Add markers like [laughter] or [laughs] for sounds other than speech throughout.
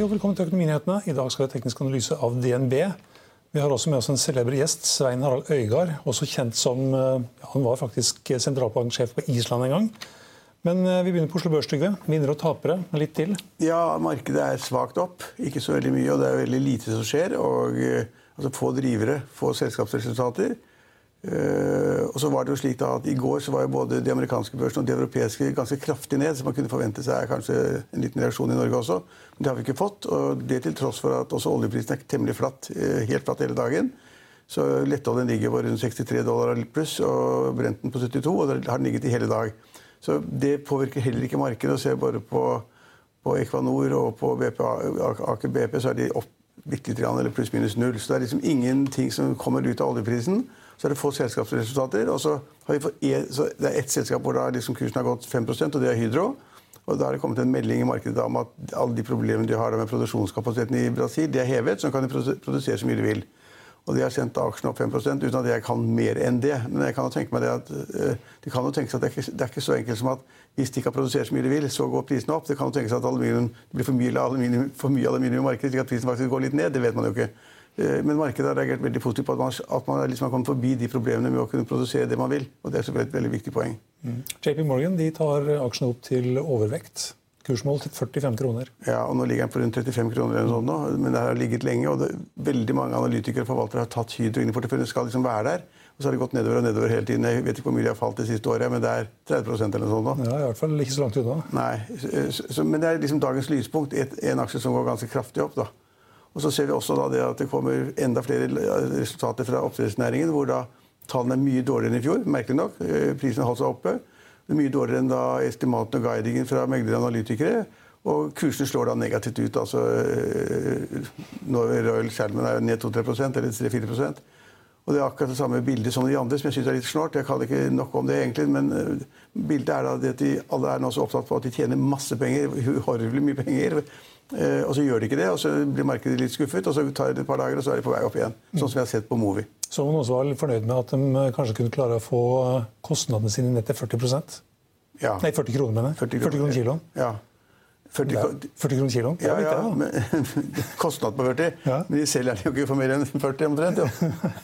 Hei og velkommen til Økonominyhetene. I dag skal ha teknisk analyse av DNB. Vi har også med oss en celeber gjest, Svein Harald Øygard. Også kjent som ja, Han var faktisk sentralbanksjef på Island en gang. Men eh, vi begynner på Oslo Børs, Trygve. Vinnere og tapere. Litt til. Ja, markedet er svakt opp. Ikke så veldig mye, og det er veldig lite som skjer. Og eh, altså, få drivere, få selskapsresultater. Uh, og så var det jo slik da at I går så var jo både de amerikanske børsene og de europeiske ganske kraftig ned. Så man kunne forvente seg kanskje en liten reaksjon i Norge også. Men det har vi ikke fått. Og det til tross for at også oljeprisen er temmelig flatt, uh, helt flatt hele dagen. Så lettoljen ligger på rundt 63 dollar pluss, og Brenten på 72. Og det har den ligget i hele dag. Så det påvirker heller ikke markedet. og ser bare på, på Equanor og på BP, Aker BP, så er de opp bitte eller pluss-minus null. Så det er liksom ingenting som kommer ut av oljeprisen. Så er det få selskapsresultater. og så har vi fått e, så Det er ett selskap hvor liksom kursen har gått 5 og det er Hydro. Og Da har det kommet en melding i markedet om at alle de problemene de har med produksjonskapasiteten i Brasil, de er hevet, så de kan produsere så mye de vil. Og de har sendt aksjene opp 5 uten at jeg kan mer enn det. Men jeg kan jo tenke meg det at, uh, de kan jo tenke seg at det er, ikke, det er ikke så enkelt som at hvis de ikke har produsert så mye de vil, så går prisene opp. Det kan jo tenke seg at aluminium, det blir for mye aluminium, for mye aluminium i markedet, slik at prisen faktisk går litt ned. Det vet man jo ikke. Uh, men markedet har reagert veldig positivt på at man, at man liksom har kommet forbi de problemene med å kunne produsere det man vil. Og det er selvfølgelig et veldig viktig poeng. Mm. JP Morgan de tar aksjene opp til overvekt. Kursmål til 45 kroner. Ja, og Nå ligger den på rundt 35 kroner, eller sånt nå, men det har ligget lenge. og det, Veldig mange analytikere og forvaltere har tatt Hydro inn i porteføljen. skal liksom være der. Og så har det gått nedover og nedover hele tiden. Jeg vet ikke hvor mye de har falt det siste året, men det er 30% eller noe sånt nå. Ja, i hvert fall ikke så langt unna. Nei, så, så, Men det er liksom dagens lyspunkt. Et, en aksje som går ganske kraftig opp. da. Og så ser vi også det at det kommer enda flere resultater fra oppdrettsnæringen, hvor da tallene er mye dårligere enn i fjor. Merkelig nok. Eh, prisen har holdt seg oppe. Det er mye dårligere enn da estimatene og guidingen fra meglere analytikere. Og kursene slår da negativt ut. altså eh, når Royal Salmon er ned 2-3 eller 3-4 og Det er akkurat det samme bildet som de andre, som jeg syns er litt snålt. Jeg kan ikke nok om det, egentlig, men eh, bildet er da at de alle er nå så opptatt på at de tjener masse penger, uhorvelig mye penger. Eh, og så gjør de ikke det, og så blir markedet litt skuffet, og så tar det et par dager, og så er de på vei opp igjen. Sånn som vi har sett på Movi. Så man også var litt fornøyd med at de kanskje kunne klare å få kostnadene sine ned til 40 ja. Nei, 40 kroner, mener jeg. 40 kroner kiloen. Ja. 40, 40 kroner kiloen? Ja, ja, men, [laughs] kostnad på 40. Ja. Men de selger den jo ikke for mer enn 40 omtrent.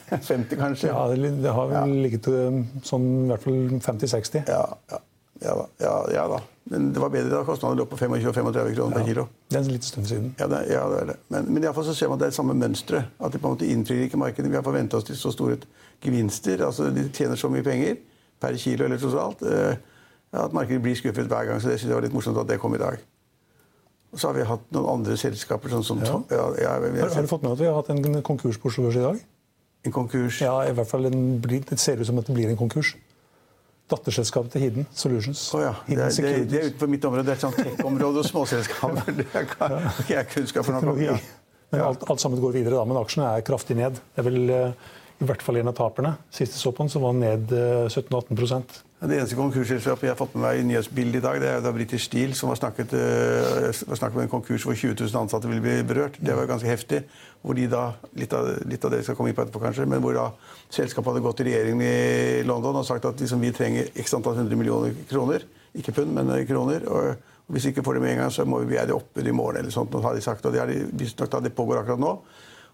50 [laughs] kanskje. Ja, det, har vel ligget eh, sånn i hvert fall 50-60. Ja, ja. Ja da, ja, ja da. Men det var bedre da kostnadene lå på 25-35 kroner per kilo. Det er en liten stund siden. Ja, det, ja, det er det. Men, men iallfall så ser man at det er samme mønsteret. At de på en måte innfrir ikke markedet. Vi har forventa oss til så store gevinster. altså De tjener så mye penger per kilo eller totalt. Eh, at markedet blir skuffet hver gang. Så det synes jeg var litt morsomt at det kom i dag. Og så har vi hatt noen andre selskaper. sånn som... Ja. Ja, ja, har, har, du fått med at vi har hatt en konkurs på Oslo Børs i dag? En konkurs? Ja, i hvert fall en, Det ser ut som at det blir en konkurs. Datterselskapet til Hidden Solutions. Oh, ja. det, er, det, det, er utenfor mitt område. Det er et sånt tech-område og småselskaper. [laughs] Det er ikke jeg kunnskap for noe. Ja. Men alt, alt, sammen går videre, da, men aksjene er kraftig ned. Det er vel uh, i hvert fall en av taperne. Siste så på den, som var ned uh, 17-18 det eneste konkursselskapet jeg har fått med meg i nyhetsbildet i dag, det er da British Steel, som har snakket, uh, snakket om en konkurs hvor 20 000 ansatte vil bli berørt. Det var ganske heftig. hvor de da, Litt av, litt av det skal komme inn på etterpå, kanskje, men hvor da selskapet hadde gått til regjeringen i London og sagt at liksom, vi trenger x antall hundre millioner kroner. Ikke pund, men kroner. Og, hvis vi ikke får det med en gang, så må vi være oppe i morgen. eller sånt, har de sagt, og Det, de, da det pågår akkurat nå.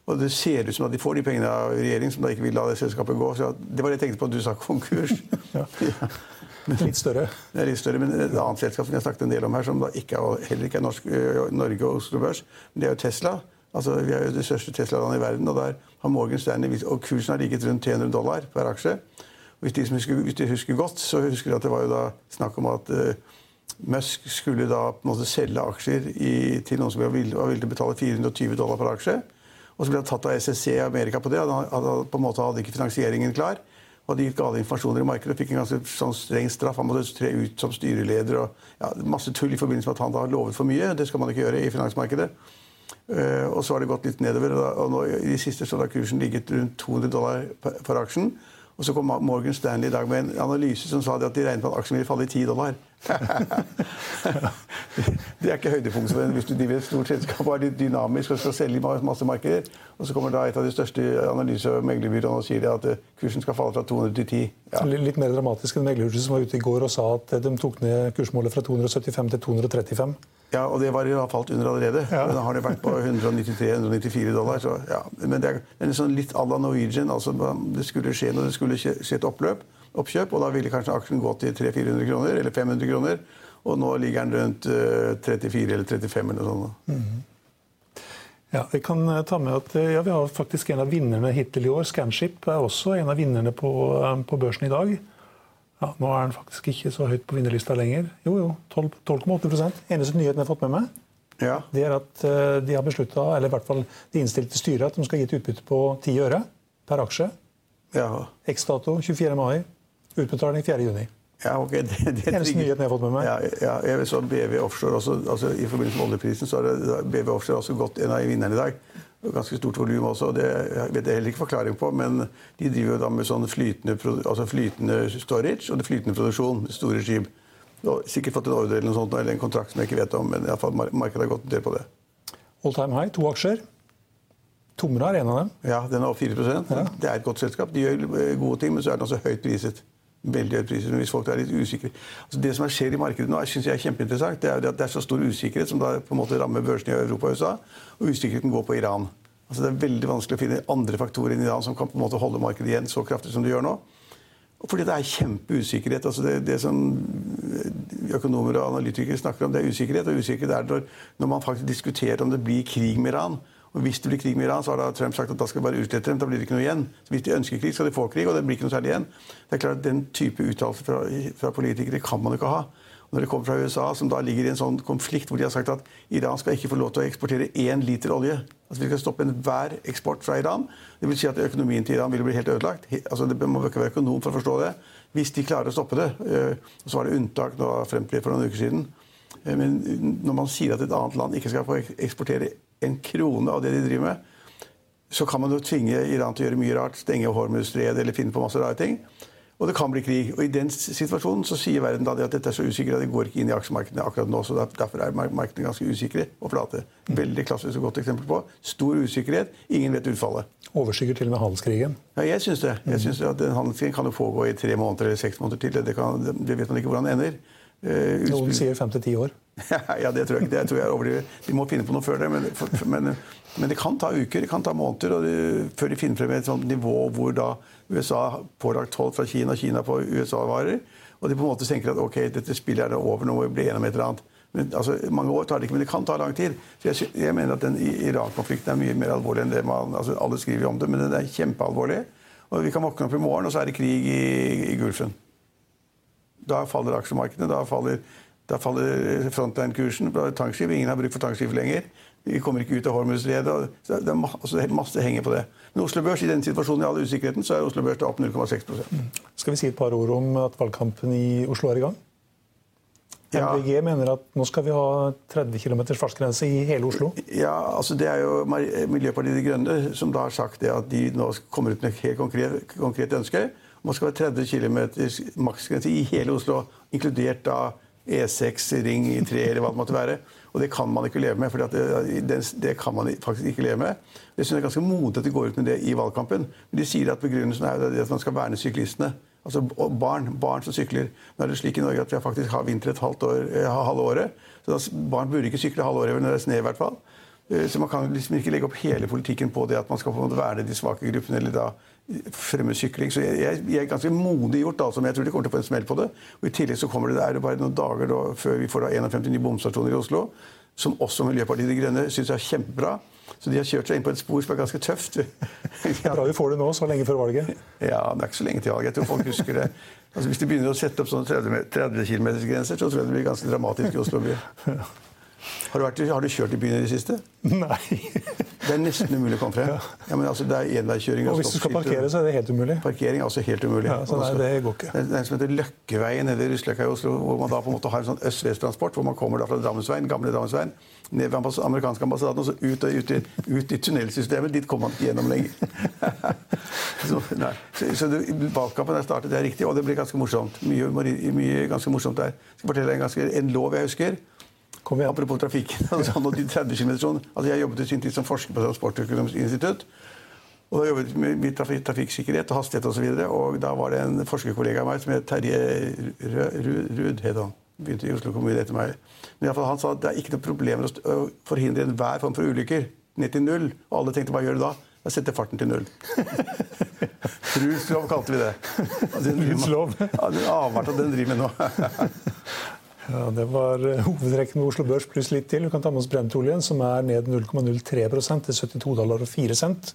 Og det ser ut som at de får de pengene av regjeringen, som da ikke vil la det selskapet gå. Så det var det jeg tenkte på at du sa konkurs. [laughs] ja. ja. Litt større? Det er litt større, men Et annet selskap som jeg snakket en del om her, som ikke er, heller ikke er norsk, Norge og Oslo Børs, men det er jo Tesla. Altså, Vi er jo det største Tesla-landet i verden, og der har Morgan Stanley og kursen har ligget rundt 300 dollar per aksje. Og hvis de, husker, hvis de husker godt, så husker de at det var jo da snakk om at uh, Musk skulle da på en måte selge aksjer i, til noen som var villig til å betale 420 dollar per aksje. Og så ble han tatt av SSC i Amerika på det. Han hadde, på en måte hadde ikke finansieringen klar. Og de gitt gale informasjoner i markedet og fikk en ganske sånn streng straff. Han måtte tre ut som styreleder og ja, masse tull i forbindelse med at han da lovet for mye. Det skal man ikke gjøre i finansmarkedet. Uh, og så har det gått litt nedover. og nå, I de siste så har kursen ligget rundt 200 dollar for aksjen. Og så kom Morgan Stanley i dag med en analyse som sa at de regnet med at aksjen ville falle i 10 dollar. [laughs] Det er ikke høydepunktet hvis du driver et stort selskap og er litt dynamisk og skal selge i masse markeder. Og så kommer da et av de største analyse- og meglerbyråene og sier at eh, kursen skal falle fra 200 til 10. Ja. Litt mer dramatisk enn meglerhuset som var ute i går og sa at de tok ned kursmålet fra 275 til 235. Ja, og det var jo falt under allerede. Ja. Da har det vært på 193-194 dollar. Så, ja. Men det er, det er sånn litt à la Norwegian. altså Det skulle skje når det skulle skje et oppløp, oppkjøp, og da ville kanskje aksjen gå til 300-400 kroner, eller 500 kroner. Og nå ligger den rundt 34 eh, eller 35 eller noe sånt. Mm. Ja, jeg kan eh, ta med at eh, ja, Vi har faktisk en av vinnerne hittil i år. Scanship er også en av vinnerne på, på børsen i dag. Ja, nå er den faktisk ikke så høyt på vinnerlista lenger. Jo, jo, 12,8% Eneste nyheten jeg har fått med meg, ja. det er at de har beslutta, eller i hvert fall de innstilte styret, at de skal gi et utbytte på 10 øre per aksje. Ja. X-dato 24. mai. Utbetaling 4. juni. Ja, ok. Det, det det Eneste nyheten jeg har fått med meg. Ja, ja, jeg så BV Offshore også, altså I forbindelse med oljeprisen så har BV Offshore også gått en av vinnerne i dag. Ganske stort volum også. Det jeg vet jeg heller ikke forklaring på, men de driver jo da med sånn flytende, altså flytende storage og det flytende produksjon. Store skip. Sikkert fått en ordre eller noe sånt, eller en kontrakt som jeg ikke vet om, men i alle fall markedet har gått en del på det. All time high, to aksjer. Tomra er en av dem. Ja, den er opp 4 ja. Det er et godt selskap. De gjør gode ting, men så er den også høyt priset veldig høye priser hvis folk er litt usikre. Altså det som skjer i markedet nå, synes jeg er kjempeinteressant. Det er at det er så stor usikkerhet som da på en måte rammer børsene i Europa og USA. Og usikkerheten går på Iran. Altså det er veldig vanskelig å finne andre faktorer enn Iran som kan på en måte holde markedet igjen så kraftig som det gjør nå. Fordi det er kjempeusikkerhet. altså det, det, som økonomer og analytikere snakker om, det er usikkerhet. Og usikkerhet er når man faktisk diskuterer om det blir krig med Iran. Og Hvis det blir krig med Iran, så har da Trump sagt at da skal vi bare utslette dem. Da blir det ikke noe igjen. Så Hvis de ønsker krig, skal de få krig, og det blir ikke noe særlig igjen. Det er klart at Den type uttalelser fra, fra, politikere kan man ikke ha. Når det kommer fra USA, som da ligger i en sånn konflikt hvor de har sagt at Iran skal ikke få lov til å eksportere én liter olje. Altså Vi skal stoppe enhver eksport fra Iran. Det vil si at økonomien til Iran vil bli helt ødelagt. Altså Det må ikke være økonom for å forstå det. Hvis de klarer å stoppe det. Og så var det unntak nå frem til for noen uker siden. Eh, men når man sier at et annet land ikke skal få eksportere en krone av det de driver med, så kan man jo tvinge Iran til å gjøre mye rart. Stenge Hormuzstredet eller finne på masse rare ting. Og det kan bli krig. Og I den situasjonen så sier verden da at dette er så usikkert at det går ikke inn i aksjemarkedene akkurat nå. så Derfor er markedene ganske usikre og flate. Veldig klassisk og godt eksempel på. Stor usikkerhet. Ingen vet utfallet. Overskygger til og med handelskrigen? Ja, jeg syns det. Jeg synes at Handelskrigen kan jo pågå i tre måneder eller seks måneder til. Det, kan, det vet man ikke hvordan det ender. Uh, Noen sier fem til ti år. [laughs] ja, det tror jeg ikke. Det tror jeg overdriver. De må finne på noe før det. Men, men, men, det kan ta uker, det kan ta måneder de, før de finner frem et sånt nivå hvor da USA pålagt toll fra Kina, Kina på USA-varer. Og de på en måte tenker at ok, dette spillet er over, nå må vi bli enige om et eller annet. Men, altså, mange år tar det ikke, men det kan ta lang tid. Så jeg, jeg mener at den Irak-konflikten er mye mer alvorlig enn det man altså, Alle skriver om det, men den er kjempealvorlig. Og vi kan våkne opp i morgen, og så er det krig i, i Gulfen. Da faller aksjemarkedene. Da faller, da faller frontline-kursen. Tankskip. Ingen har bruk for tankskip lenger. Vi kommer ikke ut av Hormuzredet. Det, er masse, altså, masse henger på det. Men Oslo Børs, i den situasjonen i all usikkerheten, så er Oslo Børs opp 0,6 mm. Skal vi si et par ord om at valgkampen i Oslo er i gang? Ja. MDG mener at nå skal vi ha 30 km fartsgrense i hele Oslo? Ja, altså Det er jo Miljøpartiet De Grønne som da har sagt det at de nå kommer ut med et helt konkret, konkret ønske man skal ha 30 km maksgrense i hele Oslo, inkludert da E6, Ring i 3 eller hva det måtte være. Og det kan man ikke leve med. for det, det, kan man faktisk ikke leve med. Jeg synes det er ganske modig at de går ut med det i valgkampen. Men de sier at begrunnelsen er at man skal verne syklistene. Altså barn, barn som sykler. Nå er det slik i Norge at vi faktisk har vinter et halvt år, eh, halve året. Så barn burde ikke sykle halve året når det er sne. i hvert fall. Eh, så man kan liksom ikke legge opp hele politikken på det at man skal på en måte verne de svake gruppene eller da fremme sykling. Så jeg, jeg, er ganske modig gjort, altså, men jeg tror de kommer til å få en smell på det. Og I tillegg så kommer det, der bare noen dager da, før vi får da 51 nye bomstasjoner i Oslo, som også Miljøpartiet De Grønne syns er kjempebra. Så de har kjørt seg inn på et spor som er ganske tøft. [laughs] Er bra vi får det nå, så lenge før valget. Ja, det er ikke så lenge til valget. Jeg tror folk husker det. Altså, hvis de begynner å sette opp sånne 30, 30 km-grenser, så tror jeg det blir ganske dramatisk i Oslo by. [laughs] Har du, vært, har du, kjørt i byen i det siste? [laughs] Nei. Det er nesten umulig å komme frem. Ja. Ja, men altså, det er enveiskjøring. Og hvis du skal parkere, så er det helt umulig? Parkering er også helt umulig. Ja, så nei, det går ikke. Det er en som heter Løkkeveien nede i Rusløkka i Oslo, hvor man da på en måte har en sånn øst-vest-transport, hvor man kommer da fra Drammensveien, gamle Drammensveien, ned ved amerikanske ambassaden og så ut, og ut, i, ut i tunnelsystemet. Dit kommer man ikke gjennom lenger. [laughs] så, så, så det, valgkampen er startet, det er riktig, og det blir ganske morsomt. Mye, mye ganske morsomt der. Jeg skal fortelle en, ganske, en lov jeg husker. Kom igjen. Apropos trafikken. [laughs] Altså, nå til 30 km altså, jeg jobbet i sin tid som forsker på Transportøkonomisk institutt. Og da jobbet vi med trafik, trafikksikkerhet og hastighet osv. Og, så og da var det en forskerkollega av meg som het Terje Ruud, het han. Begynte i Oslo kommune etter meg. Men i alle fall, han sa at det er ikke noe problem å forhindre enhver form for ulykker ned til null. Og alle tenkte hva gjør du da? Da setter farten til null. [laughs] Ruslov kalte vi det. Ja, den avart av den driver med nå. [laughs] Ja, Det var hovedtrekken ved Oslo Børs pluss litt til. Vi kan ta med oss brentoljen, som er ned 0,03% til 72 dollar og 4 cent.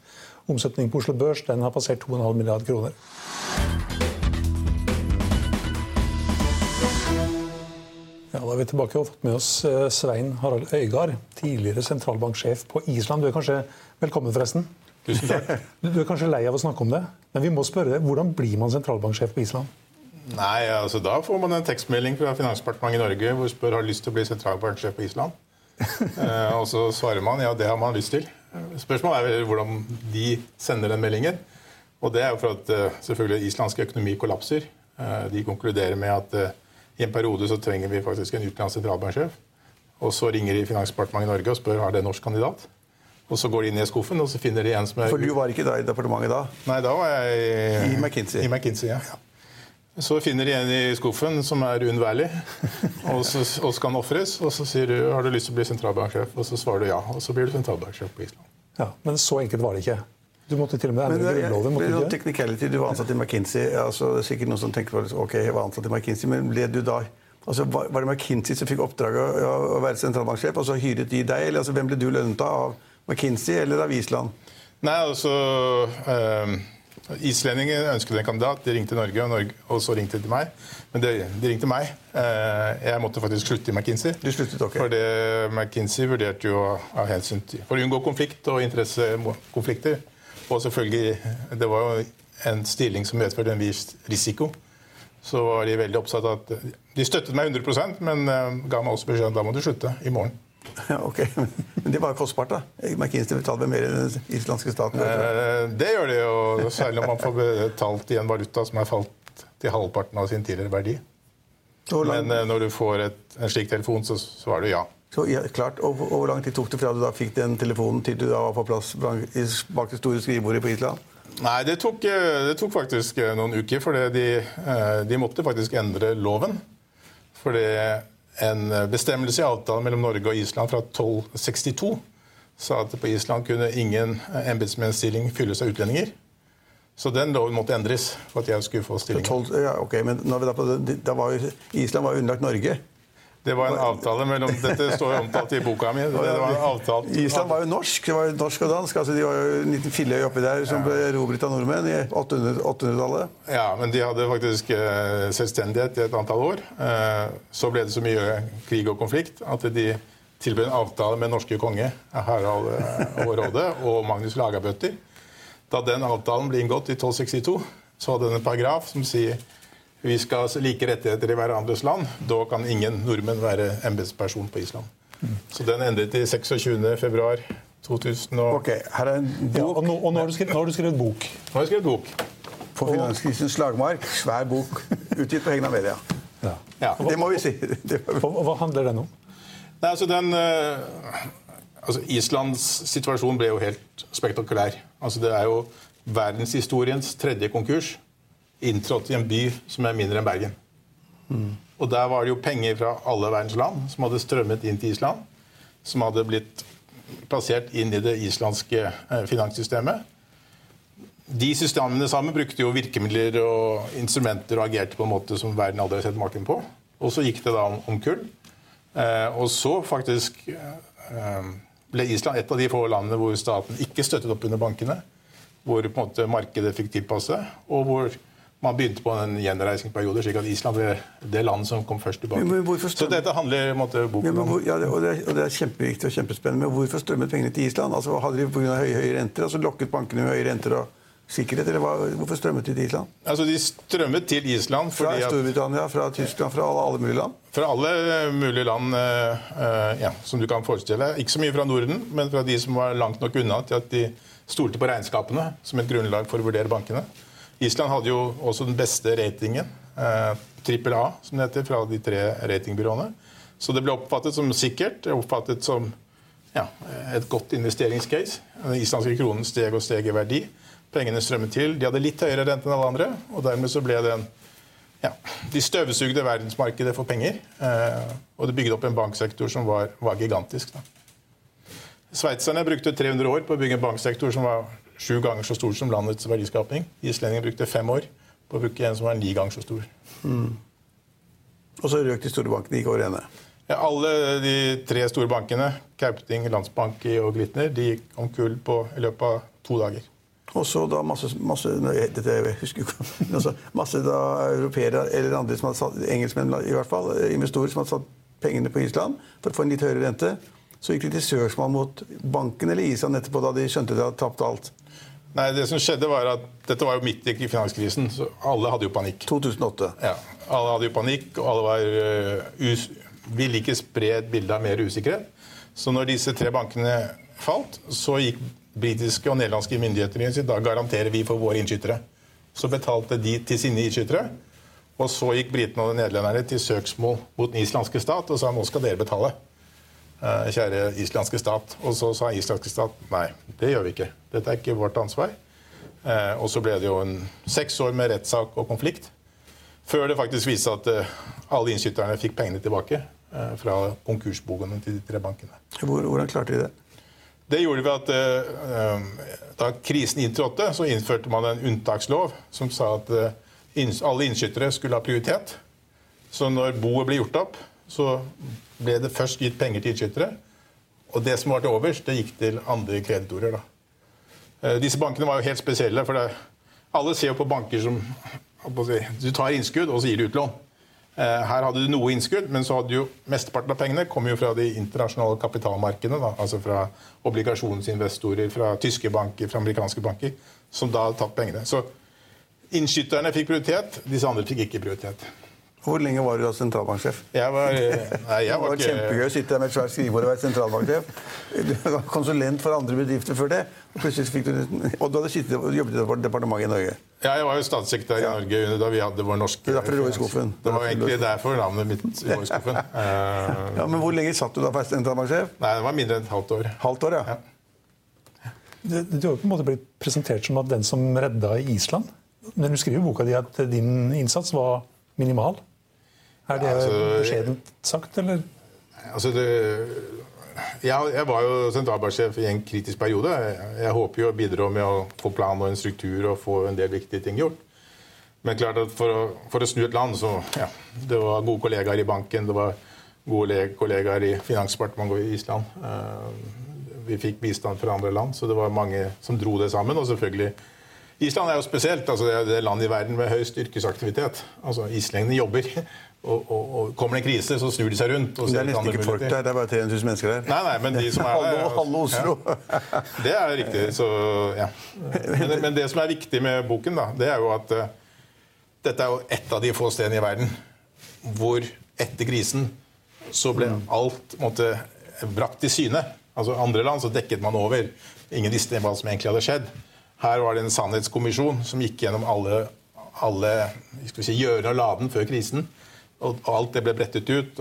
Omsetningen på Oslo Børs den har passert 2,5 milliard kroner. Ja, da er vi tilbake og fått med oss eh, Svein Harald Øygard, tidligere sentralbanksjef på Island. Du er kanskje velkommen, forresten. Tusen takk. [laughs] Du er kanskje lei av å snakke om det, men vi må spørre deg, hvordan blir man sentralbanksjef på Island? Nei, altså Da får man en tekstmelding fra Finansdepartementet i Norge hvor spør har lyst til å bli sentralbanksjef på Island. [laughs] eh, og så svarer man ja, det har man lyst til. Spørsmålet er hvordan de sender den meldingen. Og det er jo for at uh, selvfølgelig islandsk økonomi kollapser. Uh, de konkluderer med at uh, i en periode så trenger vi faktisk en utenlandsk sentralbanksjef. Og så ringer de Finansdepartementet i Norge og spør har det norsk kandidat. Og så går de inn i skuffen og så finner de en som er For du var ikke da i departementet da? Nei, da var jeg i, I McKinsey. I McKinsey, ja. Så finner de en i skuffen som er uunnværlig, [laughs] og, så, og så kan ofres. Og så sier du har du lyst til å bli sentralbanksjef, og så svarer du ja. Og så blir du sentralbanksjef på Island. Ja, Men så enkelt var det ikke. Du måtte til og med endre grunnloven. måtte du ikke? Du var ansatt i McKinsey. altså det er sikkert noen som tenker på ok, jeg var ansatt i McKinsey, men ble du da altså Var det McKinsey som fikk oppdraget å være sentralbanksjef, og så hyret de deg? eller altså, Hvem ble du lønnet av? McKinsey eller av Island? Nei, altså øh, Islendingen ønsket en kandidat. De ringte Norge, og, Norge, og så ringte de til meg. Men de, de ringte meg. Uh, jeg måtte faktisk slutte i McKinsey. Du sluttet, ok. For McKinsey vurderte jo av hensyn til For å unngå konflikt og interessekonflikter. Og selvfølgelig, det var jo en stilling som medførte en viss risiko. Så var de veldig oppsatt av at De støttet meg 100% men uh, ga meg også beskjed om at da må du slutte i morgen. Ja, ok, Men det var kostbart, da. McKinsey betaler mer enn den islandske staten. Eh, det gjør det, jo, særlig om man får betalt i en valuta som er falt til halvparten av sin tidligere verdi. Men eh, når du får et, en slik telefon, så svarer du ja. Så, ja, klart, og, og Hvor lang tid tok det fra du da fikk den telefonen til du da var på plass bak det store skrivebordet på Island? Nei, det tok, det tok faktisk noen uker, for de, de måtte faktisk endre loven. Fordi en bestemmelse i avtalen mellom Norge og Island fra 1262 sa at på Island kunne ingen embetsmennsstilling fylles av utlendinger. Så den loven måtte endres for at jeg skulle få stillingen. Ja, ok, men da, da var Island var underlagt Norge. Det var en avtale mellom Dette står jo omtalt i boka mi. Det var en avtale. Island var jo norsk. Det var jo norsk og dansk. altså De var jo en liten filløy oppi der som ble erobret av nordmenn i 800-tallet. ja, men de hadde faktisk eh, selvstendighet i et antall år. Eh, så ble det så mye krig og konflikt at de tilbød en avtale med norske konge, Harald Hårråde eh, og Magnus Lagabøtter. Da den avtalen ble inngått i 1262, så hadde den en paragraf som sier vi skal ha like rettigheter i hverandres land. Da kan ingen nordmenn være embetsperson på Island. Så den endret i 26.2.2000. februar her er en bok. Ja, og, nå, og nå, har du skrevet, nå har du skrevet bok. Nå har jeg skrevet bok. På finanskrisens slagmark. Svær bok. Utgitt på Hegna Media. Ja. Ja. Det må vi si. [laughs] Og, hva handler den om? Nei, altså den... Uh, altså Islands situasjon ble jo helt spektakulær. Altså Det er jo verdenshistoriens tredje konkurs inntrådt i en by som er mindre enn Bergen. Mm. Og der var det jo penger fra alle verdens land som hadde strømmet inn til Island. Som hadde blitt plassert inn i det islandske eh, finanssystemet. De systemene sammen brukte jo virkemidler og instrumenter og agerte på en måte som verden aldri har sett maken på. Og så gikk det da om, om kull. Eh, og så faktisk eh, ble Island et av de få landene hvor staten ikke støttet opp under bankene. Hvor på en måte markedet fikk tilpasse, og hvor man begynte på en gjenreisningsperiode, slik at Island ble det landet som kom først tilbake. Men så dette handler måte, boken ja, hvor, ja, og, det er, og, det er, kjempeviktig og kjempespennende. Men hvorfor strømmet pengene til Island? Altså, hadde de pga. Høye, høye renter? altså Lokket bankene med høye renter og sikkerhet? eller hva, Hvorfor strømmet de til Island? Altså, De strømmet til Island fordi Fra Storbritannia, fra Tyskland, fra alle, alle mulige land? Fra alle mulige land uh, ja, som du kan forestille deg. Ikke så mye fra Norden, men fra de som var langt nok unna til at de stolte på regnskapene som et grunnlag for å vurdere bankene. Island hadde jo også den beste ratingen, eh, A, som det heter, fra de tre ratingbyråene. Så det ble oppfattet som sikkert, oppfattet som ja, et godt investeringscase. Den islandske kronen steg og steg i verdi. Pengene strømmet til. De hadde litt høyere rente enn alle andre, og dermed så ble den ja, De støvsugde verdensmarkedet for penger. Eh, og det bygde opp en banksektor som var, var gigantisk. Da. Sveitserne brukte 300 år på å bygge en banksektor som var sju ganger så stor som landets verdiskapning. Islendingene brukte fem år på å bruke en som var ni ganger så stor. Mm. Og så røk de store bankene gikk over ende? Ja, alle de tre store bankene, Kauting, Landsbanki og Glitner, de gikk om kull på, i løpet av to dager. Og så da masse, masse dette jeg husker ikke, altså, masse da europeere eller andre som hadde satt, engelskmenn i hvert fall, eh, investorer som hadde satt pengene på Island for å få en litt høyere rente. Så gikk de til søksmål mot banken eller Island etterpå, da de skjønte de hadde tapt alt. Nei, det som skjedde var at Dette var jo midt i finanskrisen, så alle hadde jo panikk. 2008. Ja, Alle hadde jo panikk, og alle var, uh, ville ikke spre et bilde av mer usikkerhet. Så når disse tre bankene falt, så gikk britiske og nederlandske myndigheter da garanterer vi for våre innskyttere. Så betalte de til sine innskyttere. Og så gikk britene og nederlenderne til søksmål mot den islandske stat og sa nå skal dere betale. Eh, kjære islandske stat. Og så sa islandske stat nei, det gjør vi ikke. Dette er ikke vårt ansvar. Eh, og så ble det jo en seks år med rettssak og konflikt. Før det faktisk viste seg at eh, alle innskytterne fikk pengene tilbake fra konkursbogene til de tre bankene. Hvordan klarte de det? Det gjorde vi at Da krisen inntrådte, så innførte man en unntakslov som sa at alle innskyttere skulle ha prioritet. Så når boet ble gjort opp, så ble det først gitt penger til innskytere. Og det som var til overs, det gikk til andre kreditorer. Da. Uh, disse bankene var jo helt spesielle. for det, Alle ser jo på banker som Du tar innskudd, og så gir du utlån. Eh, her hadde du noe innskudd, men så hadde jo mesteparten av pengene kom jo fra de internasjonale kapitalmarkedene. Da, altså fra obligasjonsinvestorer, fra tyske banker, fra amerikanske banker, som da hadde tatt pengene. Så innskytterne fikk prioritet, disse andre fikk ikke prioritet. Hvor lenge var du da sentralbanksjef? Jeg var, eh, nei, jeg var det var ikke... kjempegøy å sitte der med et svært skrivebord og være sentralbanksjef. Du var konsulent for andre bedrifter før det. Og plutselig fikk du, og du hadde sittet og jobbet i departementet i Norge. Ja, jeg var jo statssekretær i Norge da vi hadde vår norske Det er derfor lå i skuffen. Det var egentlig derfor navnet mitt lå i skuffen. ja, men Hvor lenge satt du da som sentralbanksjef? Nei, Det var mindre enn et halvt år. Halvt år, ja. ja. Du, du har på en måte blitt presentert som at den som redda Island. Men du skriver i boka di at din innsats var minimal. Er det altså, beskjedent sagt, eller? Altså det, jeg, jeg, var jo sentralbanksjef i en kritisk periode. Jeg, jeg håper jo å bidra med å få plan og en struktur og få en del viktige ting gjort. Men klart at for å, for å snu et land, så ja, Det var gode kollegaer i banken, det var gode kollegaer i Finansdepartementet i Island. Uh, vi fikk bistand fra andre land, så det var mange som dro det sammen. Og selvfølgelig Island er jo spesielt. altså Det er det landet i verden med høyest yrkesaktivitet. Altså Islendingene jobber. Og, og, og, kommer det en krise, så snur de seg rundt. det er nesten ikke folk der. Det er bare 300 000 mennesker der. Nei, nei, men de som er der... Halve Oslo. Ja, det er riktig. Så, ja. men, men, det som er viktig med boken, da, det er jo at uh, dette er jo et av de få stedene i verden hvor etter krisen så ble mm. alt måtte, brakt til syne. Altså Andre land så dekket man over. Ingen visste hva som egentlig hadde skjedd. Her var det en sannhetskommisjon som gikk gjennom alle, alle si, gjørene og laden før krisen. Og alt det ble brettet ut.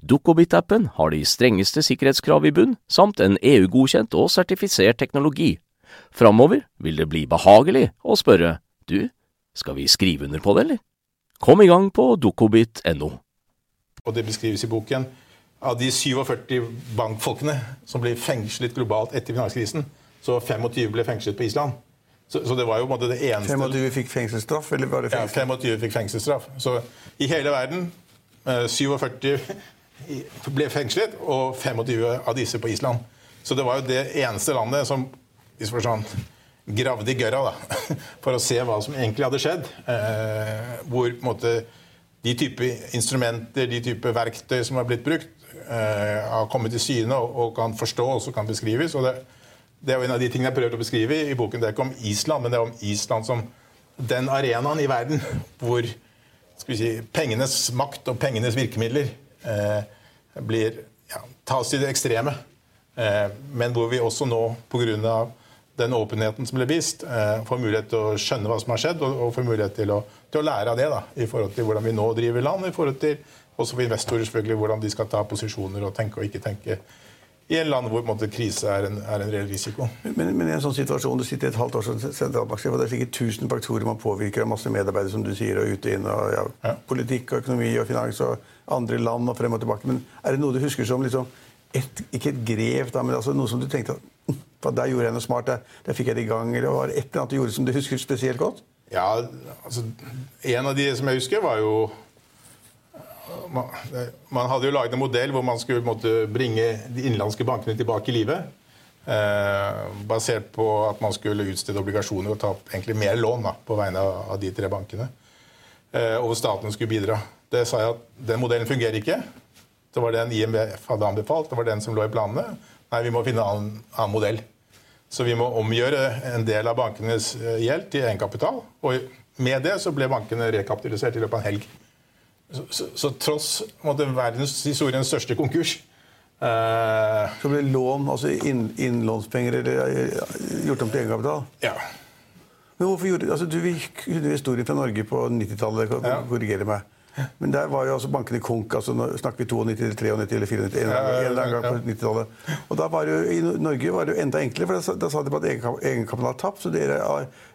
Dukkobit-appen har de strengeste sikkerhetskrav i bunn, samt en EU-godkjent og sertifisert teknologi. Framover vil det bli behagelig å spørre du, skal vi skrive under på det, eller? Kom i gang på dukkobit.no. Og det beskrives i boken. Av de 47 bankfolkene som ble fengslet globalt etter finanskrisen, så 25 ble fengslet på Island. Så, så, det var jo på en måte det eneste 25 fikk fengselsstraff? eller var det fengsel? Ja, 25 fikk fengselsstraff. Så i hele verden 47 eh, ble fengslet, og 25 av disse på Island. Så det var jo det eneste landet som sånn, gravde i gørra da, [laughs] for å se hva som egentlig hadde skjedd. Eh, hvor måte, de type instrumenter, de type verktøy som har blitt brukt, eh, har kommet til syne og, og kan forstås og kan beskrives. og det det er jo en av de tingene jeg prøver å beskrive i boken. Det er ikke om Island, men det er om Island som den arenaen i verden hvor si, pengenes makt og pengenes virkemidler eh, blir, ja, tas til det ekstreme. Eh, men hvor vi også nå, pga. den åpenheten som ble vist, eh, får mulighet til å skjønne hva som har skjedd, og, og får mulighet til å, til å, lære av det. Da, I forhold til hvordan vi nå driver land, i forhold til også for investorer selvfølgelig, hvordan de skal ta posisjoner og tenke og ikke tenke i en land hvor måte, krise er en, er en, reell risiko. Men, men, i en sånn situasjon, du sitter et halvt år som sentralbanksjef, og det er sikkert tusen faktorer man påvirker av masse medarbeidere, som du sier, og ute og inn, og ja, ja. politikk og økonomi og finans og andre land og frem og tilbake. Men er det noe du husker som liksom, et, ikke et grev, da, men altså noe som du tenkte at hm, der gjorde jeg noe smart, der, der fikk jeg det i gang, eller var det et eller annet du gjorde som du husker spesielt godt? Ja, altså, En av de som jeg husker, var jo man hadde jo laget en modell hvor man skulle måtte, bringe de innenlandske bankene tilbake i livet. Eh, basert på at man skulle utstede obligasjoner og ta opp egentlig mer lån da, på vegne av, de tre bankene. Eh, og staten skulle bidra. Det sa jeg at den modellen fungerer ikke. Det var den IMF hadde anbefalt. Det var den som lå i planene. Nei, vi må finne en annen, annen modell. Så vi må omgjøre en del av bankenes eh, gjeld til egenkapital. Og med det så ble bankene rekapitalisert i løpet av en helg. Så, så, så tross måtte, verdenshistoriens største konkurs eh, Så ble lån, altså inn, innlånspenger, eller, eh, gjort om til egenkapital? Ja. Men hvorfor gjorde, altså Du kunne historien fra Norge på 90-tallet. Ja. korrigere meg. Men der var jo altså bankene konk. altså nå Snakker vi 92, eller 93 eller 94? En, en en, gang på 90-tallet. Og da var jo, I Norge var det jo enda enklere, for da, da sa de på at egenkapital tapt. Så dere,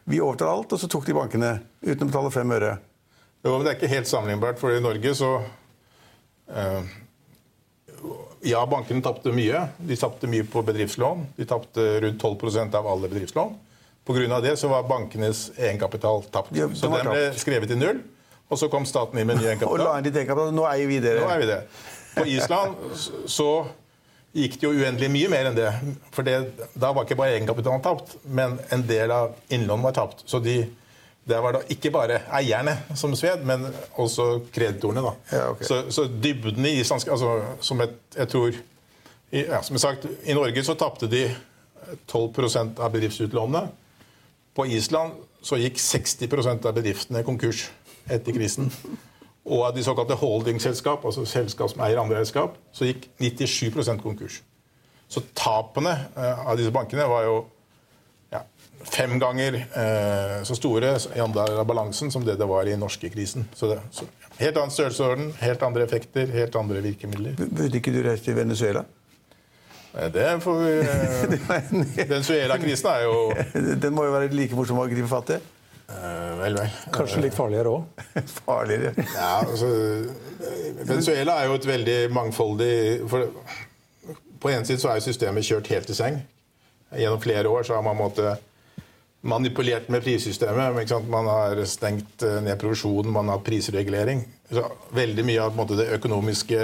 vi overtar alt, og så tok de bankene uten å betale fem øre. Jo, men Det er ikke helt sammenlignbart, for i Norge så uh, Ja, bankene tapte mye. De tapte mye på bedriftslån. De tapte rundt 12% av alle bedriftslån. Pga. det så var bankenes egenkapital tapt. Ja, så den ble skrevet i null. Og så kom staten inn med ny egenkapital. Og la inn ditt egenkapital. Nå eier vi dere. Nå eier vi det. På Island så gikk det jo uendelig mye mer enn det. For det, da var ikke bare egenkapitalen tapt, men en del av innlånet var tapt. Så de det var da ikke bare eierne som sved, men også kreditorene. da. Ja, okay. så, så, dybden i islandsk altså, Som et, jeg tror ja, som sagt, I Norge så tapte de 12% av bedriftsutlånene. På Island så gikk 60% av bedriftene konkurs etter krisen. Og av de såkalte holdingselskap, altså selskap som eier andre selskap, så gikk 97% konkurs. Så tapene eh, av disse bankene var jo fem ganger eh, så store i andel av balansen som det det var i norskekrisen. Så, det, så helt annen størrelsesorden, helt andre effekter, helt andre virkemidler. Burde ikke du reise til Venezuela? Eh, det får vi [laughs] eh, Venezuela-krisen er jo [laughs] Den må jo være like morsom å gripe fatt i? Eh, vel, vel. Kanskje litt farligere òg? [laughs] farligere? Ja, altså, Venezuela er jo et veldig mangfoldig for, På en side så er jo systemet kjørt helt i seng. Gjennom flere år så har man måttet manipulert med prissystemet. Man har stengt eh, ned produksjonen, man har prisregulering. Så veldig mye av måte, det økonomiske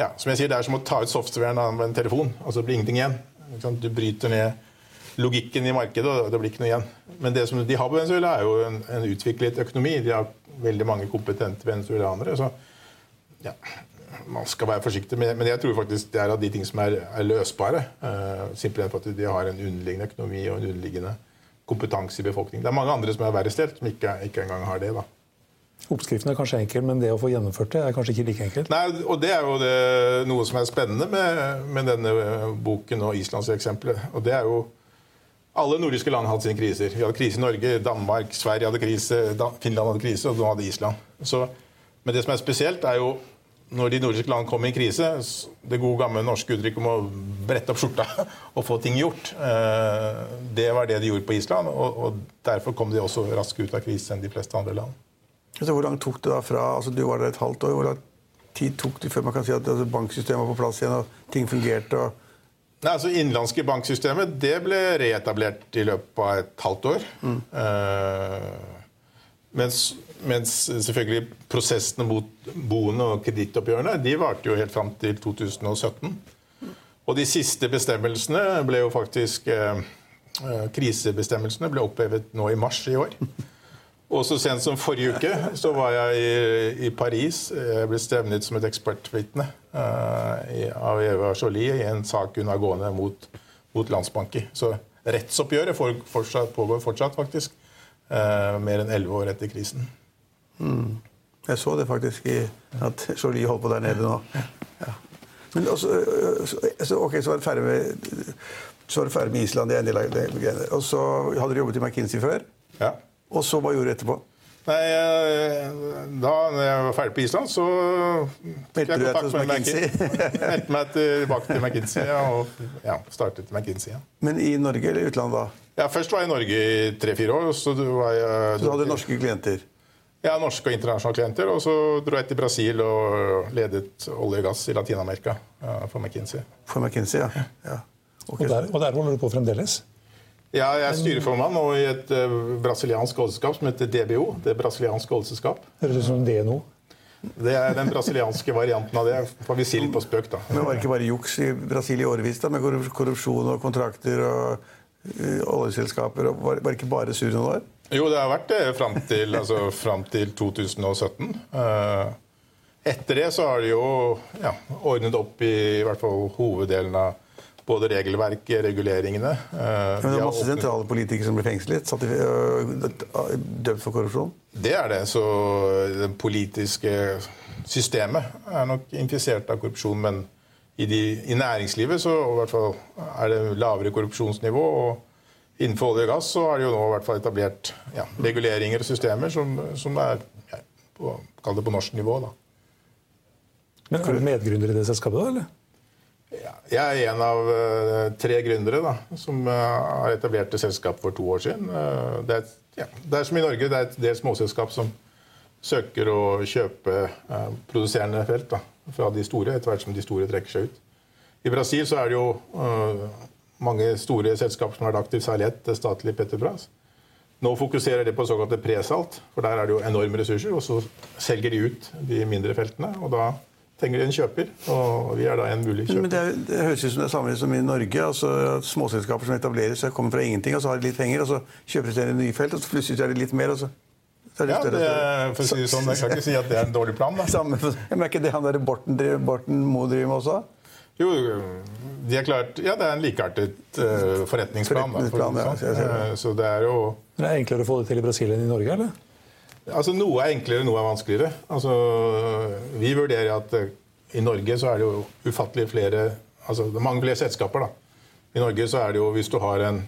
ja, som jeg sier, Det er som å ta ut softwaren av en telefon. altså Det blir ingenting igjen. Du bryter ned logikken i markedet, og det blir ikke noe igjen. Men det som de har på Venezuela, er jo en, en utviklet økonomi. De har veldig mange kompetente venezuelanere. så ja, man skal være forsiktig. Men, men jeg tror faktisk det er av de ting som er, er løsbare. Uh, simpelthen fordi de har en underliggende økonomi og en underliggende kompetanse i befolkningen. Det er mange andre som er verre stelt, som ikke, ikke engang har det. da. Oppskriften er kanskje enkel, men det å få gjennomført det er kanskje ikke like enkelt. Nei, og Det er jo det, noe som er spennende med, med denne boken og Islands eksempelet. Og det er jo Alle nordiske land har hatt sine kriser. Vi hadde krise i Norge, Danmark, Sverige hadde krise, Finland hadde krise, og nå hadde Island. Så, men det som er spesielt, er jo når de nordiske land kom i en krise, det gode gamle norske uttrykket om å brette opp skjorta [laughs] og få ting gjort, eh, det var det de gjorde på Island. Og, derfor kom de også raskere ut av krisen enn de fleste andre land. Så hvor lang tok det da fra altså Du var der et halvt år. Hvor lang tid tok det før man kan si at altså, banksystemet var på plass igjen og ting fungerte? og Nei, altså Innenlandske banksystemet det ble reetablert i løpet av et halvt år. Mm. Uh, mens, mens, selvfølgelig prosessene mot boene og kredittoppgjørene de varte jo helt fram til 2017. Og de siste bestemmelsene ble jo faktisk uh, Krisebestemmelsene ble opphevet nå i mars i år. Og så sent som forrige uke så var jeg i, Paris. Jeg ble stevnet som et ekspertvitne av Eva Jolie i en sak hun har gående mot, mot Landsbanki. Så rettsoppgjøret pågår fortsatt, faktisk. Mer enn elleve år etter krisen. Mm. Jeg så det faktisk i at [laughs] Jolie holdt på der nede nå. Ja. Men også, så, ok, så var det ferdig med, så var det ferdig med Island. det er en del av det. Og så hadde du jobbet i McKinsey før? Ja. Og så hva gjorde du etterpå? Nei, Da når jeg var ferdig på Island, så Meldte du deg til McKinsey? [laughs] Meldte meg tilbake til McKinsey og ja, startet McKinsey igjen. Men i Norge eller utlandet da? Ja, Først var jeg i Norge i tre-fire år. Så, var jeg, så du hadde norske klienter? Ja, norske og internasjonale klienter. Og så dro jeg til Brasil og ledet olje og gass i Latin-Amerika for McKinsey. For McKinsey, ja. ja. Okay. Og, der, og der holder du på fremdeles? Ja, jeg er styreformann nå i et uh, brasiliansk oljeselskap som heter DBO. Det brasilianske oljeselskap. Høres ut som DNO. Det er den brasilianske varianten av det. får vi si litt på spøk, da. Men Var det ikke bare juks i Brasil i årevis, da, med korrupsjon og kontrakter og uh, oljeselskaper? og Var det ikke bare sur noen år? Jo, det har vært det fram til, altså, fram til 2017. Uh, etter det så har de jo ja, ordnet opp i, i hvert fall hoveddelen av både regelverket, reguleringene. Men det er masse sentrale politikere som blir fengslet? Satt i, dømt for korrupsjon? Det er det. Så det politiske systemet er nok infisert av korrupsjon. Men i, de, i næringslivet så i fall er det lavere korrupsjonsnivå. og Innenfor olje og gass så er det jo nå i hvert fall etablert ja, reguleringer og systemer som, som er ja, på, kall det på norsk nivå. da. Men Er du medgründer i det selskapet, da? eller? Ja, jeg er en av uh, tre gründere da, som uh, har etablert det selskap for to år siden. Uh, det, er, ja, det, er, som i Norge. Det er et del småselskap som søker å kjøpe produserende felt da, fra de store, etter hvert som de store trekker seg ut. I Brasil så er det jo mange store selskaper som har vært aktivt, særlig ett, statlig Petrobras. Nå fokuserer de på såkalte presalt, for der er det jo enorme ressurser. Og så selger de ut de mindre feltene. og da trenger de en kjøper, og vi er da en mulig kjøper. Men det, det høres ut som det er samme som i Norge. altså Småselskaper som etablerer seg, kommer fra ingenting, og så har de litt penger, og så kjøper de nye felt, og så plutselig er det litt mer. og så... Ja, det, for å si det sånn, Jeg kan ikke si at det er en dårlig plan. da. Samme, [laughs] men Er ikke det han der Borten, Borten Moe driver med også? Jo, de er klart, ja, det er en likeartet uh, forretningsplan. forretningsplan da, for, ja, uh, så det er jo... Men det er enklere å få det til i Brasil enn i Norge, eller? Altså, Noe er enklere, noe er vanskeligere. Altså, Vi vurderer at i Norge så er det jo ufattelig flere altså det er mange flere selskaper. da. I Norge så er det jo, hvis du har en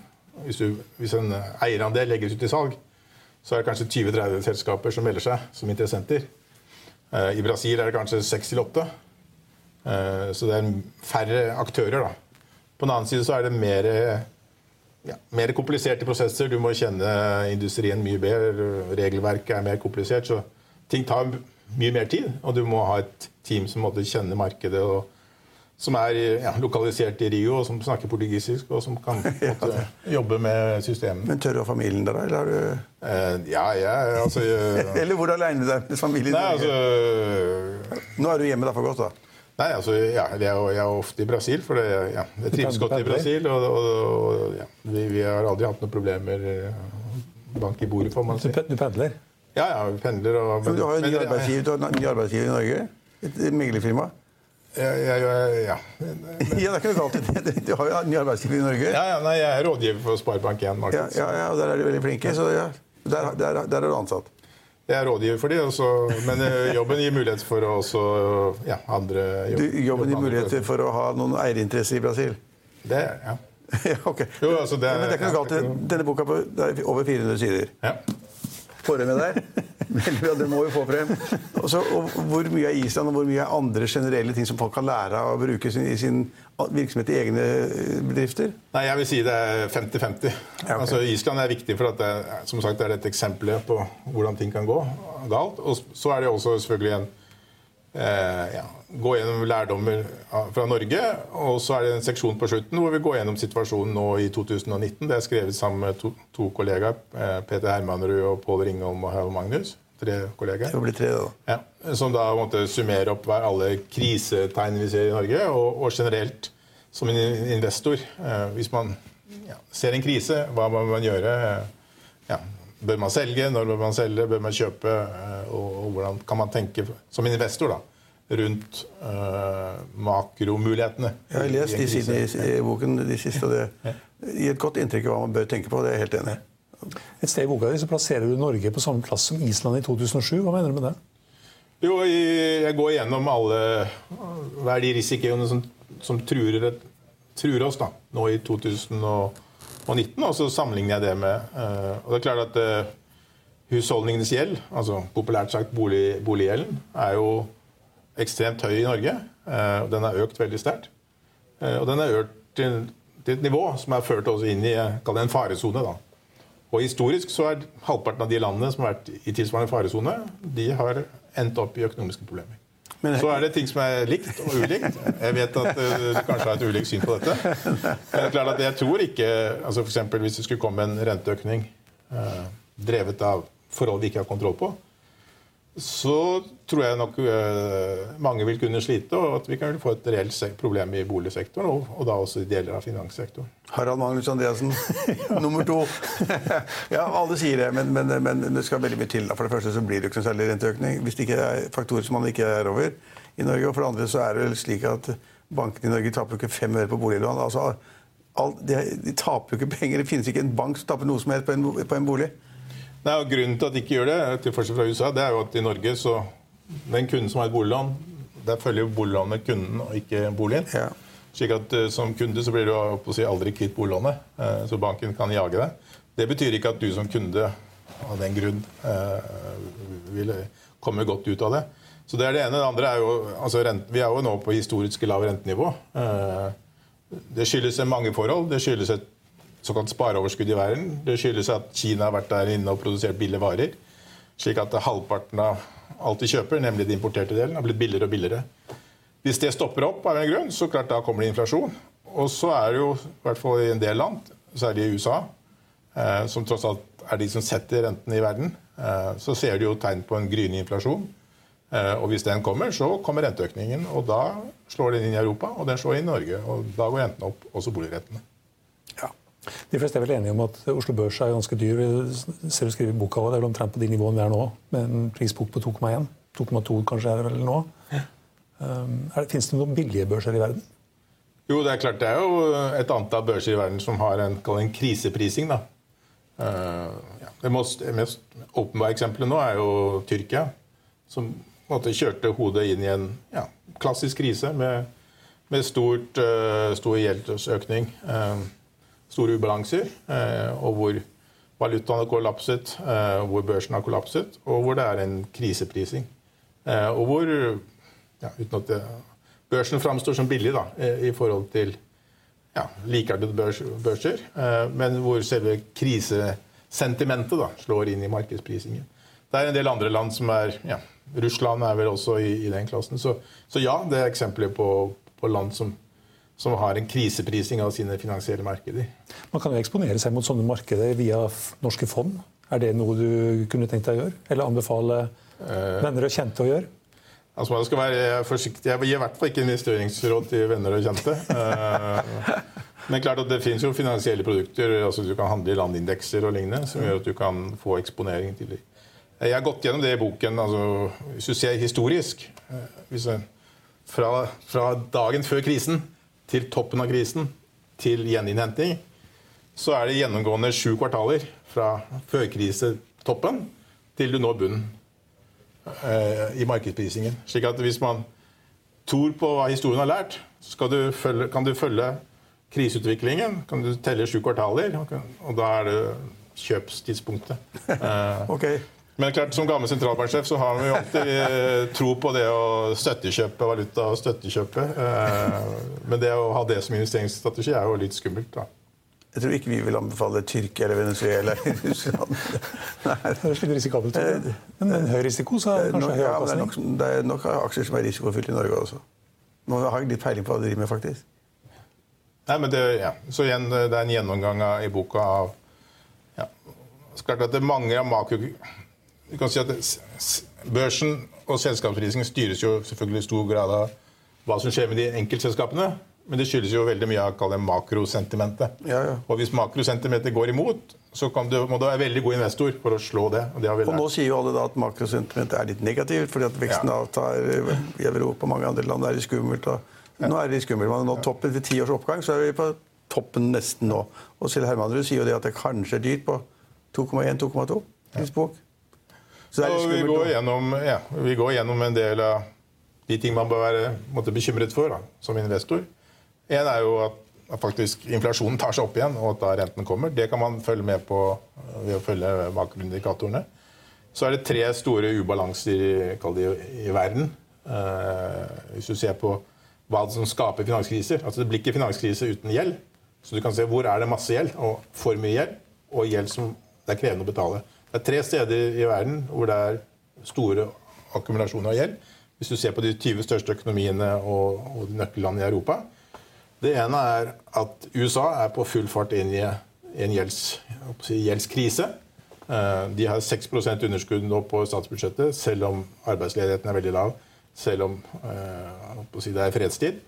hvis, du, hvis en eierandel legges ut i salg, så er det kanskje 20-30 selskaper som melder seg som interessenter. Uh, I Brasil er det kanskje 6-8. Eh, så det er færre aktører. da. På den annen side så er det mer, ja, mer kompliserte prosesser. Du må kjenne industrien mye bedre. Regelverket er mer komplisert. Så ting tar mye mer tid. Og du må ha et team som måtte kjenne markedet, og som er ja, lokalisert i Rio, og som snakker portugisisk, og som kan [laughs] måtte, jobbe med systemet. Men tør du ha familien der, eller har du eh, Ja, jeg altså jeg, [laughs] Eller hvor aleine du er med familien? Nei, altså, Nå er du hjemme der for godt, da? Nei, altså, ja, jeg, er, jeg er ofte i Brasil, for det, ja, jeg trives godt i Brasil. Og, og, og ja, vi, vi, har aldri hatt noen problemer. Bank i bordet, får man si. Du pendler? Ja, ja, vi pendler. Og, men, du har jo ny arbeidsgiver i Norge? Et meglerfirma? Ja, ja, ja. ja, det er ikke noe galt i det. Du har jo ny arbeidsgiver i Norge. Ja, ja, nei, Jeg er rådgiver for Sparebank1 Markeds. Ja, ja, og der er de veldig flinke. Så ja, der, der, der er du ansatt. Jeg er rådgiver for dem, men eh, jobben gir mulighet for å også ja, andre Du, jobb, jobben gir muligheter for å ha noen eierinteresser i Brasil? Det, ja. ja, [laughs] ok. Jo, altså det, Ja, men det er ikke noe galt. Denne boka på, er over 400 sider. Ja. Får der? Veldig bra, det må vi få frem. Og så, og hvor mye er Island, og hvor mye er andre generelle ting som folk kan lære av å bruke sin, i sin virksomhet i egne eh, bedrifter? Nei, jeg vil si det er 50-50. Ja, okay. altså, Island er viktig for at det, som sagt, det er et eksempel på hvordan ting kan gå galt. Og så er det også selvfølgelig en eh, ja, Gå gjennom lærdommer fra Norge. Og så er det en seksjon på slutten hvor vi går gjennom situasjonen nå i 2019. Det er skrevet sammen med to, to kollegaer. Eh, Peter Hermanrud og Pål Ringholm og Haug Magnus. Tre kollegaer. Det blir bli tre, da. Ja, som da måtte summere opp alle krisetegn vi ser i Norge, og, og generelt som en investor. Eh, hvis man ja, ser en krise, hva må man gjøre? Eh, ja, bør man selge? Når bør man selge? Bør man kjøpe? Eh, og, og hvordan kan man tenke som investor da, rundt uh, makromulighetene? Jeg har lest de sidene i, i boken, de siste, og det gir et godt inntrykk av hva man bør tenke på. Det er jeg helt enig i. Et sted i boka di så plasserer du Norge på samme plass som Island i 2007. Hva mener du med det? Jo, jeg går gjennom alle Hva er de risikoene som, som truer, truer oss da, nå i 2019, og 19, og så sammenligner jeg det med eh, Og det er klart at eh, husholdningenes gjeld, altså populært sagt bolig, boliggjelden, er jo ekstremt høy i Norge. eh, og den har økt veldig sterkt. Og den har økt til, til et nivå som har ført oss inn i en faresone. da. Og historisk så er halvparten av de landene som har vært i tilsvarende faresone, de har endt opp i økonomiske problemer. Men- så er det ting som er likt og ulikt. Jeg vet at eh, du kanskje har et ulikt syn på dette. Men det er klart at jeg tror ikke altså eksempel Hvis det skulle komme en renteøkning eh, drevet av forhold vi ikke har kontroll på, så tror jeg nok eh, mange vil kunne slite, og at vi kan få et reelt problem i boligsektoren, og, og da også i deler av finanssektoren. Harald Magnus Andreassen, [laughs] nummer to. [laughs] ja, alle sier det, men, men, men det skal veldig mye til. For det første så blir det ikke noe særlig renteøkning hvis det ikke er faktorer som man ikke er over i Norge. Og for det andre så er det vel slik at bankene i Norge taper ikke fem øre på boliglån. Altså, alt, de, de taper jo ikke penger. Det finnes ikke en bank som taper noe som helst på en, på en bolig. Nei, og Grunnen til at de ikke gjør det, til forskjell fra USA, det er jo at i Norge så Den kunden som har et boliglån, der følger jo boliglånet kunden og ikke boligen. Ja. Slik at uh, som kunde så blir du å si, aldri kvitt boliglånet, uh, så banken kan jage deg. Det betyr ikke at du som kunde av den grunn uh, vil komme godt ut av det. Så det er det ene. Det andre er jo altså rent, Vi er jo nå på historisk lavt rentenivå. Det skyldes mange forhold. Det skyldes et såkalt spareoverskudd i verden. Det skyldes at Kina har vært der inne og produsert billige varer. Slik at halvparten av alt de kjøper, nemlig den importerte delen, har blitt billigere og billigere. Hvis det stopper opp av en grunn, så klart da kommer det inflasjon. Og så er det jo, i hvert fall i en del land, særlig i USA, eh, som tross alt er de som setter rentene i verden, eh, så ser de jo tegn på en gryende inflasjon. Eh, og hvis den kommer, så kommer renteøkningen. Og da slår den inn i Europa, og den slår inn i Norge. Og da går rentene opp, også boligrettene. De fleste er vel enige om at Oslo Børs er ganske dyr. Vi ser du skriver i boka Det er vel omtrent på de nivåene vi er nå, med en prisbok på 2,1. 2,2 kanskje er det vel nå. Um, er det, Fins det noen billige børser i verden? Jo, det er klart det er jo et antall børser i verden som har en, en kriseprising. da. Uh, ja. Det mest, mest åpenbare eksempelet nå er jo Tyrkia, som på en måte kjørte hodet inn i en ja, klassisk krise med, med stort, uh, stor gjeldsøkning, eh, store ubalanser, eh, og hvor valutaen har kollapset, eh, hvor børsen har kollapset, og hvor det er en kriseprising. Eh, og hvor ja, uten at det, børsen framstår som billig da, i forhold til ja, likeartede børs, børser, men hvor selve krisesentimentet da, slår inn i markedsprisingen. Det er en del andre land som er ja, Russland er vel også i, i den klassen. Så, så ja, det er eksempler på, på land som, som har en kriseprising av sine finansielle markeder. Man kan jo eksponere seg mot sånne markeder via norske fond. Er det noe du kunne tenkt deg å gjøre? Eller anbefale venner og kjente å gjøre? Altså man skal være forsiktig. Jeg gir i hvert fall ikke investeringsråd til venner og kjente. Eh, Men klart at det finnes jo finansielle produkter. altså Du kan handle i landindekser og lignende, som gjør at du kan få eksponering til dem. Jeg har gått gjennom det i boken. altså Hvis du ser historisk eh, fra, fra dagen før krisen til toppen av krisen til gjeninnhenting, så er det gjennomgående sju kvartaler fra førkrisetoppen til du når bunnen eh, i markedsprisingen. Slik at hvis man tror på hva historien har lært, så du følge, kan du følge kriseutviklingen. Kan du telle sju kvartaler, og da er det kjøpstidspunktet. [laughs] Eh, Ok. Men klart, som gammel sentralbanksjef så har vi jo alltid eh, tro på det å støttekjøpe valuta og støttekjøpe. Eh, men det å ha det som investeringsstrategi er jo litt skummelt. da. Jeg tror ikke vi vil anbefale Tyrkia eller Venezuela eller Russland. [laughs] Nei. Det høres litt risikabelt ut. Men med en høy risiko, så er det kanskje høy ja, det, er nok, avkastning. det er nok aksjer som er risikofylte i Norge også. Nå har jeg litt peiling på hva de driver med, faktisk. Nei, men det, ja. Så igjen, det er en gjennomgang av, i boka av ja. Så klart at det er mange av makro... Du kan si at Børsen og selskapsprising styres jo selvfølgelig i stor grad av hva som skjer med de enkeltselskapene. Men det skyldes jo veldig mye av makrosentimentet. Ja, ja. Og hvis makrosentimentet går imot, så kan du, må du være veldig god investor for å slå det. Og det har vi Og nå sier jo alle da at makrosentimentet er litt negativt, fordi at veksten Ja. avtar i Europa og mange andre land. er det skummelt. Og nå er det skummelt. Man har nådd toppen ved ti års oppgang, så er vi på toppen nesten nå. Og selv Hermanrud sier jo det at det kanskje er dyrt på 2,1-2,2 tidsbok. Så det er litt Og vi går, gjennom, ja, vi går gjennom en del av de ting man bør være måtte, bekymret for da, som investor. En er jo at, at faktisk inflasjonen tar seg opp igjen, og at da renten kommer. Det kan man følge med på øh, ved å følge makroindikatorene. Så er det tre store ubalanser i, i verden. Eh, hvis du ser på hva som skaper finanskriser. Altså Det blir ikke finanskrise uten gjeld. Så du kan se hvor er det masse gjeld, og for mye gjeld, og gjeld som det er krevende å betale. Det er tre steder i verden hvor det er store akkumulasjoner av gjeld. Hvis du ser på de 20 største økonomiene og, og nøkkellandene i Europa. Det ene er at USA er på full fart inn i en gjelds, si, gjeldskrise. Eh, De har 6 underskudd nå på statsbudsjettet, selv om arbeidsledigheten er veldig lav. Selv om eh, si, det er fredstid.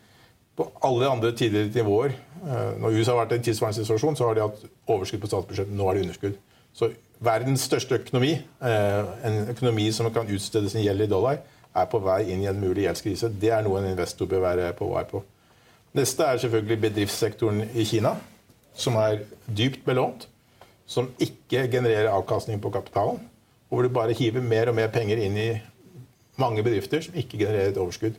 På alle andre tidligere nivåer, eh, når USA har vært i en tilsvarende situasjon, så har de hatt overskudd på statsbudsjettet. Nå er det underskudd. Så verdens største økonomi, eh, en økonomi som kan utstede sin gjeld i dollar, er på vei inn i en mulig gjeldskrise. Det er noe en investor bør være på vei på. Neste er selvfølgelig bedriftssektoren i Kina, som er dypt belånt, som ikke genererer avkastning på kapitalen, og hvor du bare hiver mer og mer penger inn i mange bedrifter som ikke genererer et overskudd.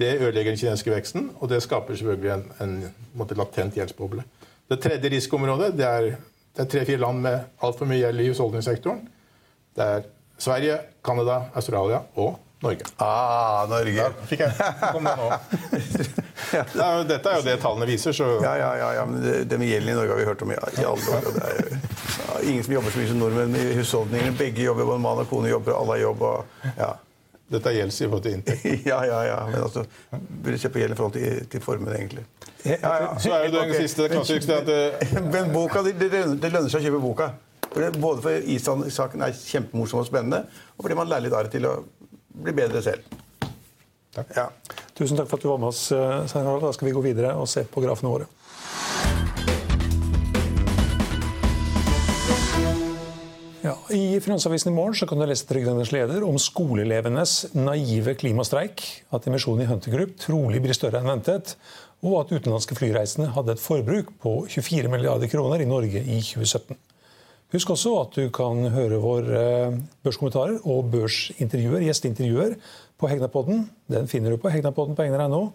Det ødelegger den kinesiske veksten, og det skaper selvfølgelig en, en, en latent gjeldsboble. Det tredje risikoområdet det er, det er tre-fire land med altfor mye gjeld i husholdningssektoren. Det er Sverige, Canada, Australia og Norge. Ah, Norge. Fikk jeg kom det nå. [laughs] Det Dette er jo det tallene viser, så Ja, ja, ja, ja, men det, det med gjelden i Norge har vi hørt om i, i alle år. og Det er jo ja, ingen som jobber så mye som nordmenn i husholdningene. Begge jobber, både mann og kone jobber, alle har jobb. Og, ja. Dette er gjelds i forhold til inntekt. [laughs] ja, ja, ja. Men altså, burde se på gjeld i forhold til, til formuen, egentlig. Ja, ja. Så er jo den okay. siste klassiske at eh, Men boka, det, det lønner seg å kjøpe boka. For det, både for Island-saken er kjempemorsom og spennende, og fordi man lærer litt av det til å bli bedre selv. Takk. Ja. Tusen takk for at du var med oss. eh, Svein Harald. Da skal vi gå videre og se på grafene våre. I Finansavisen i morgen så kan du lese Trygdenes leder om skoleelevenes naive klimastreik, at emisjonen i Hunter Group trolig blir større enn ventet, og at utenlandske flyreisende hadde et forbruk på 24 milliarder kroner i Norge i 2017. Husk også at du kan høre våre børskommentarer og børsintervjuer, gjesteintervjuer på Hegnapodden. Den finner du på hegnapodden på egner.no.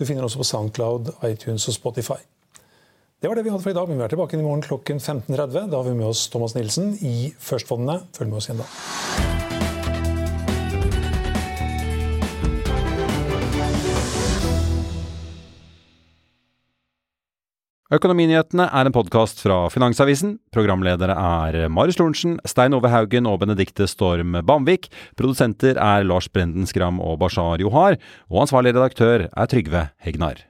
Du finner også på Soundcloud, iTunes og Spotify. Det var det vi hadde for i dag, men vi er tilbake i morgen klokken 15.30. Da har vi med oss Thomas Nilsen i Førstfondene. Følg med oss igjen da. Økonominyhetene er en podkast fra Finansavisen. Programledere er Marius Lorentzen, Stein Ove Haugen og Benedikte Storm Bamvik. Produsenter er Lars Brenden Skram og Bashar Johar. Og ansvarlig redaktør er Trygve Hegnar.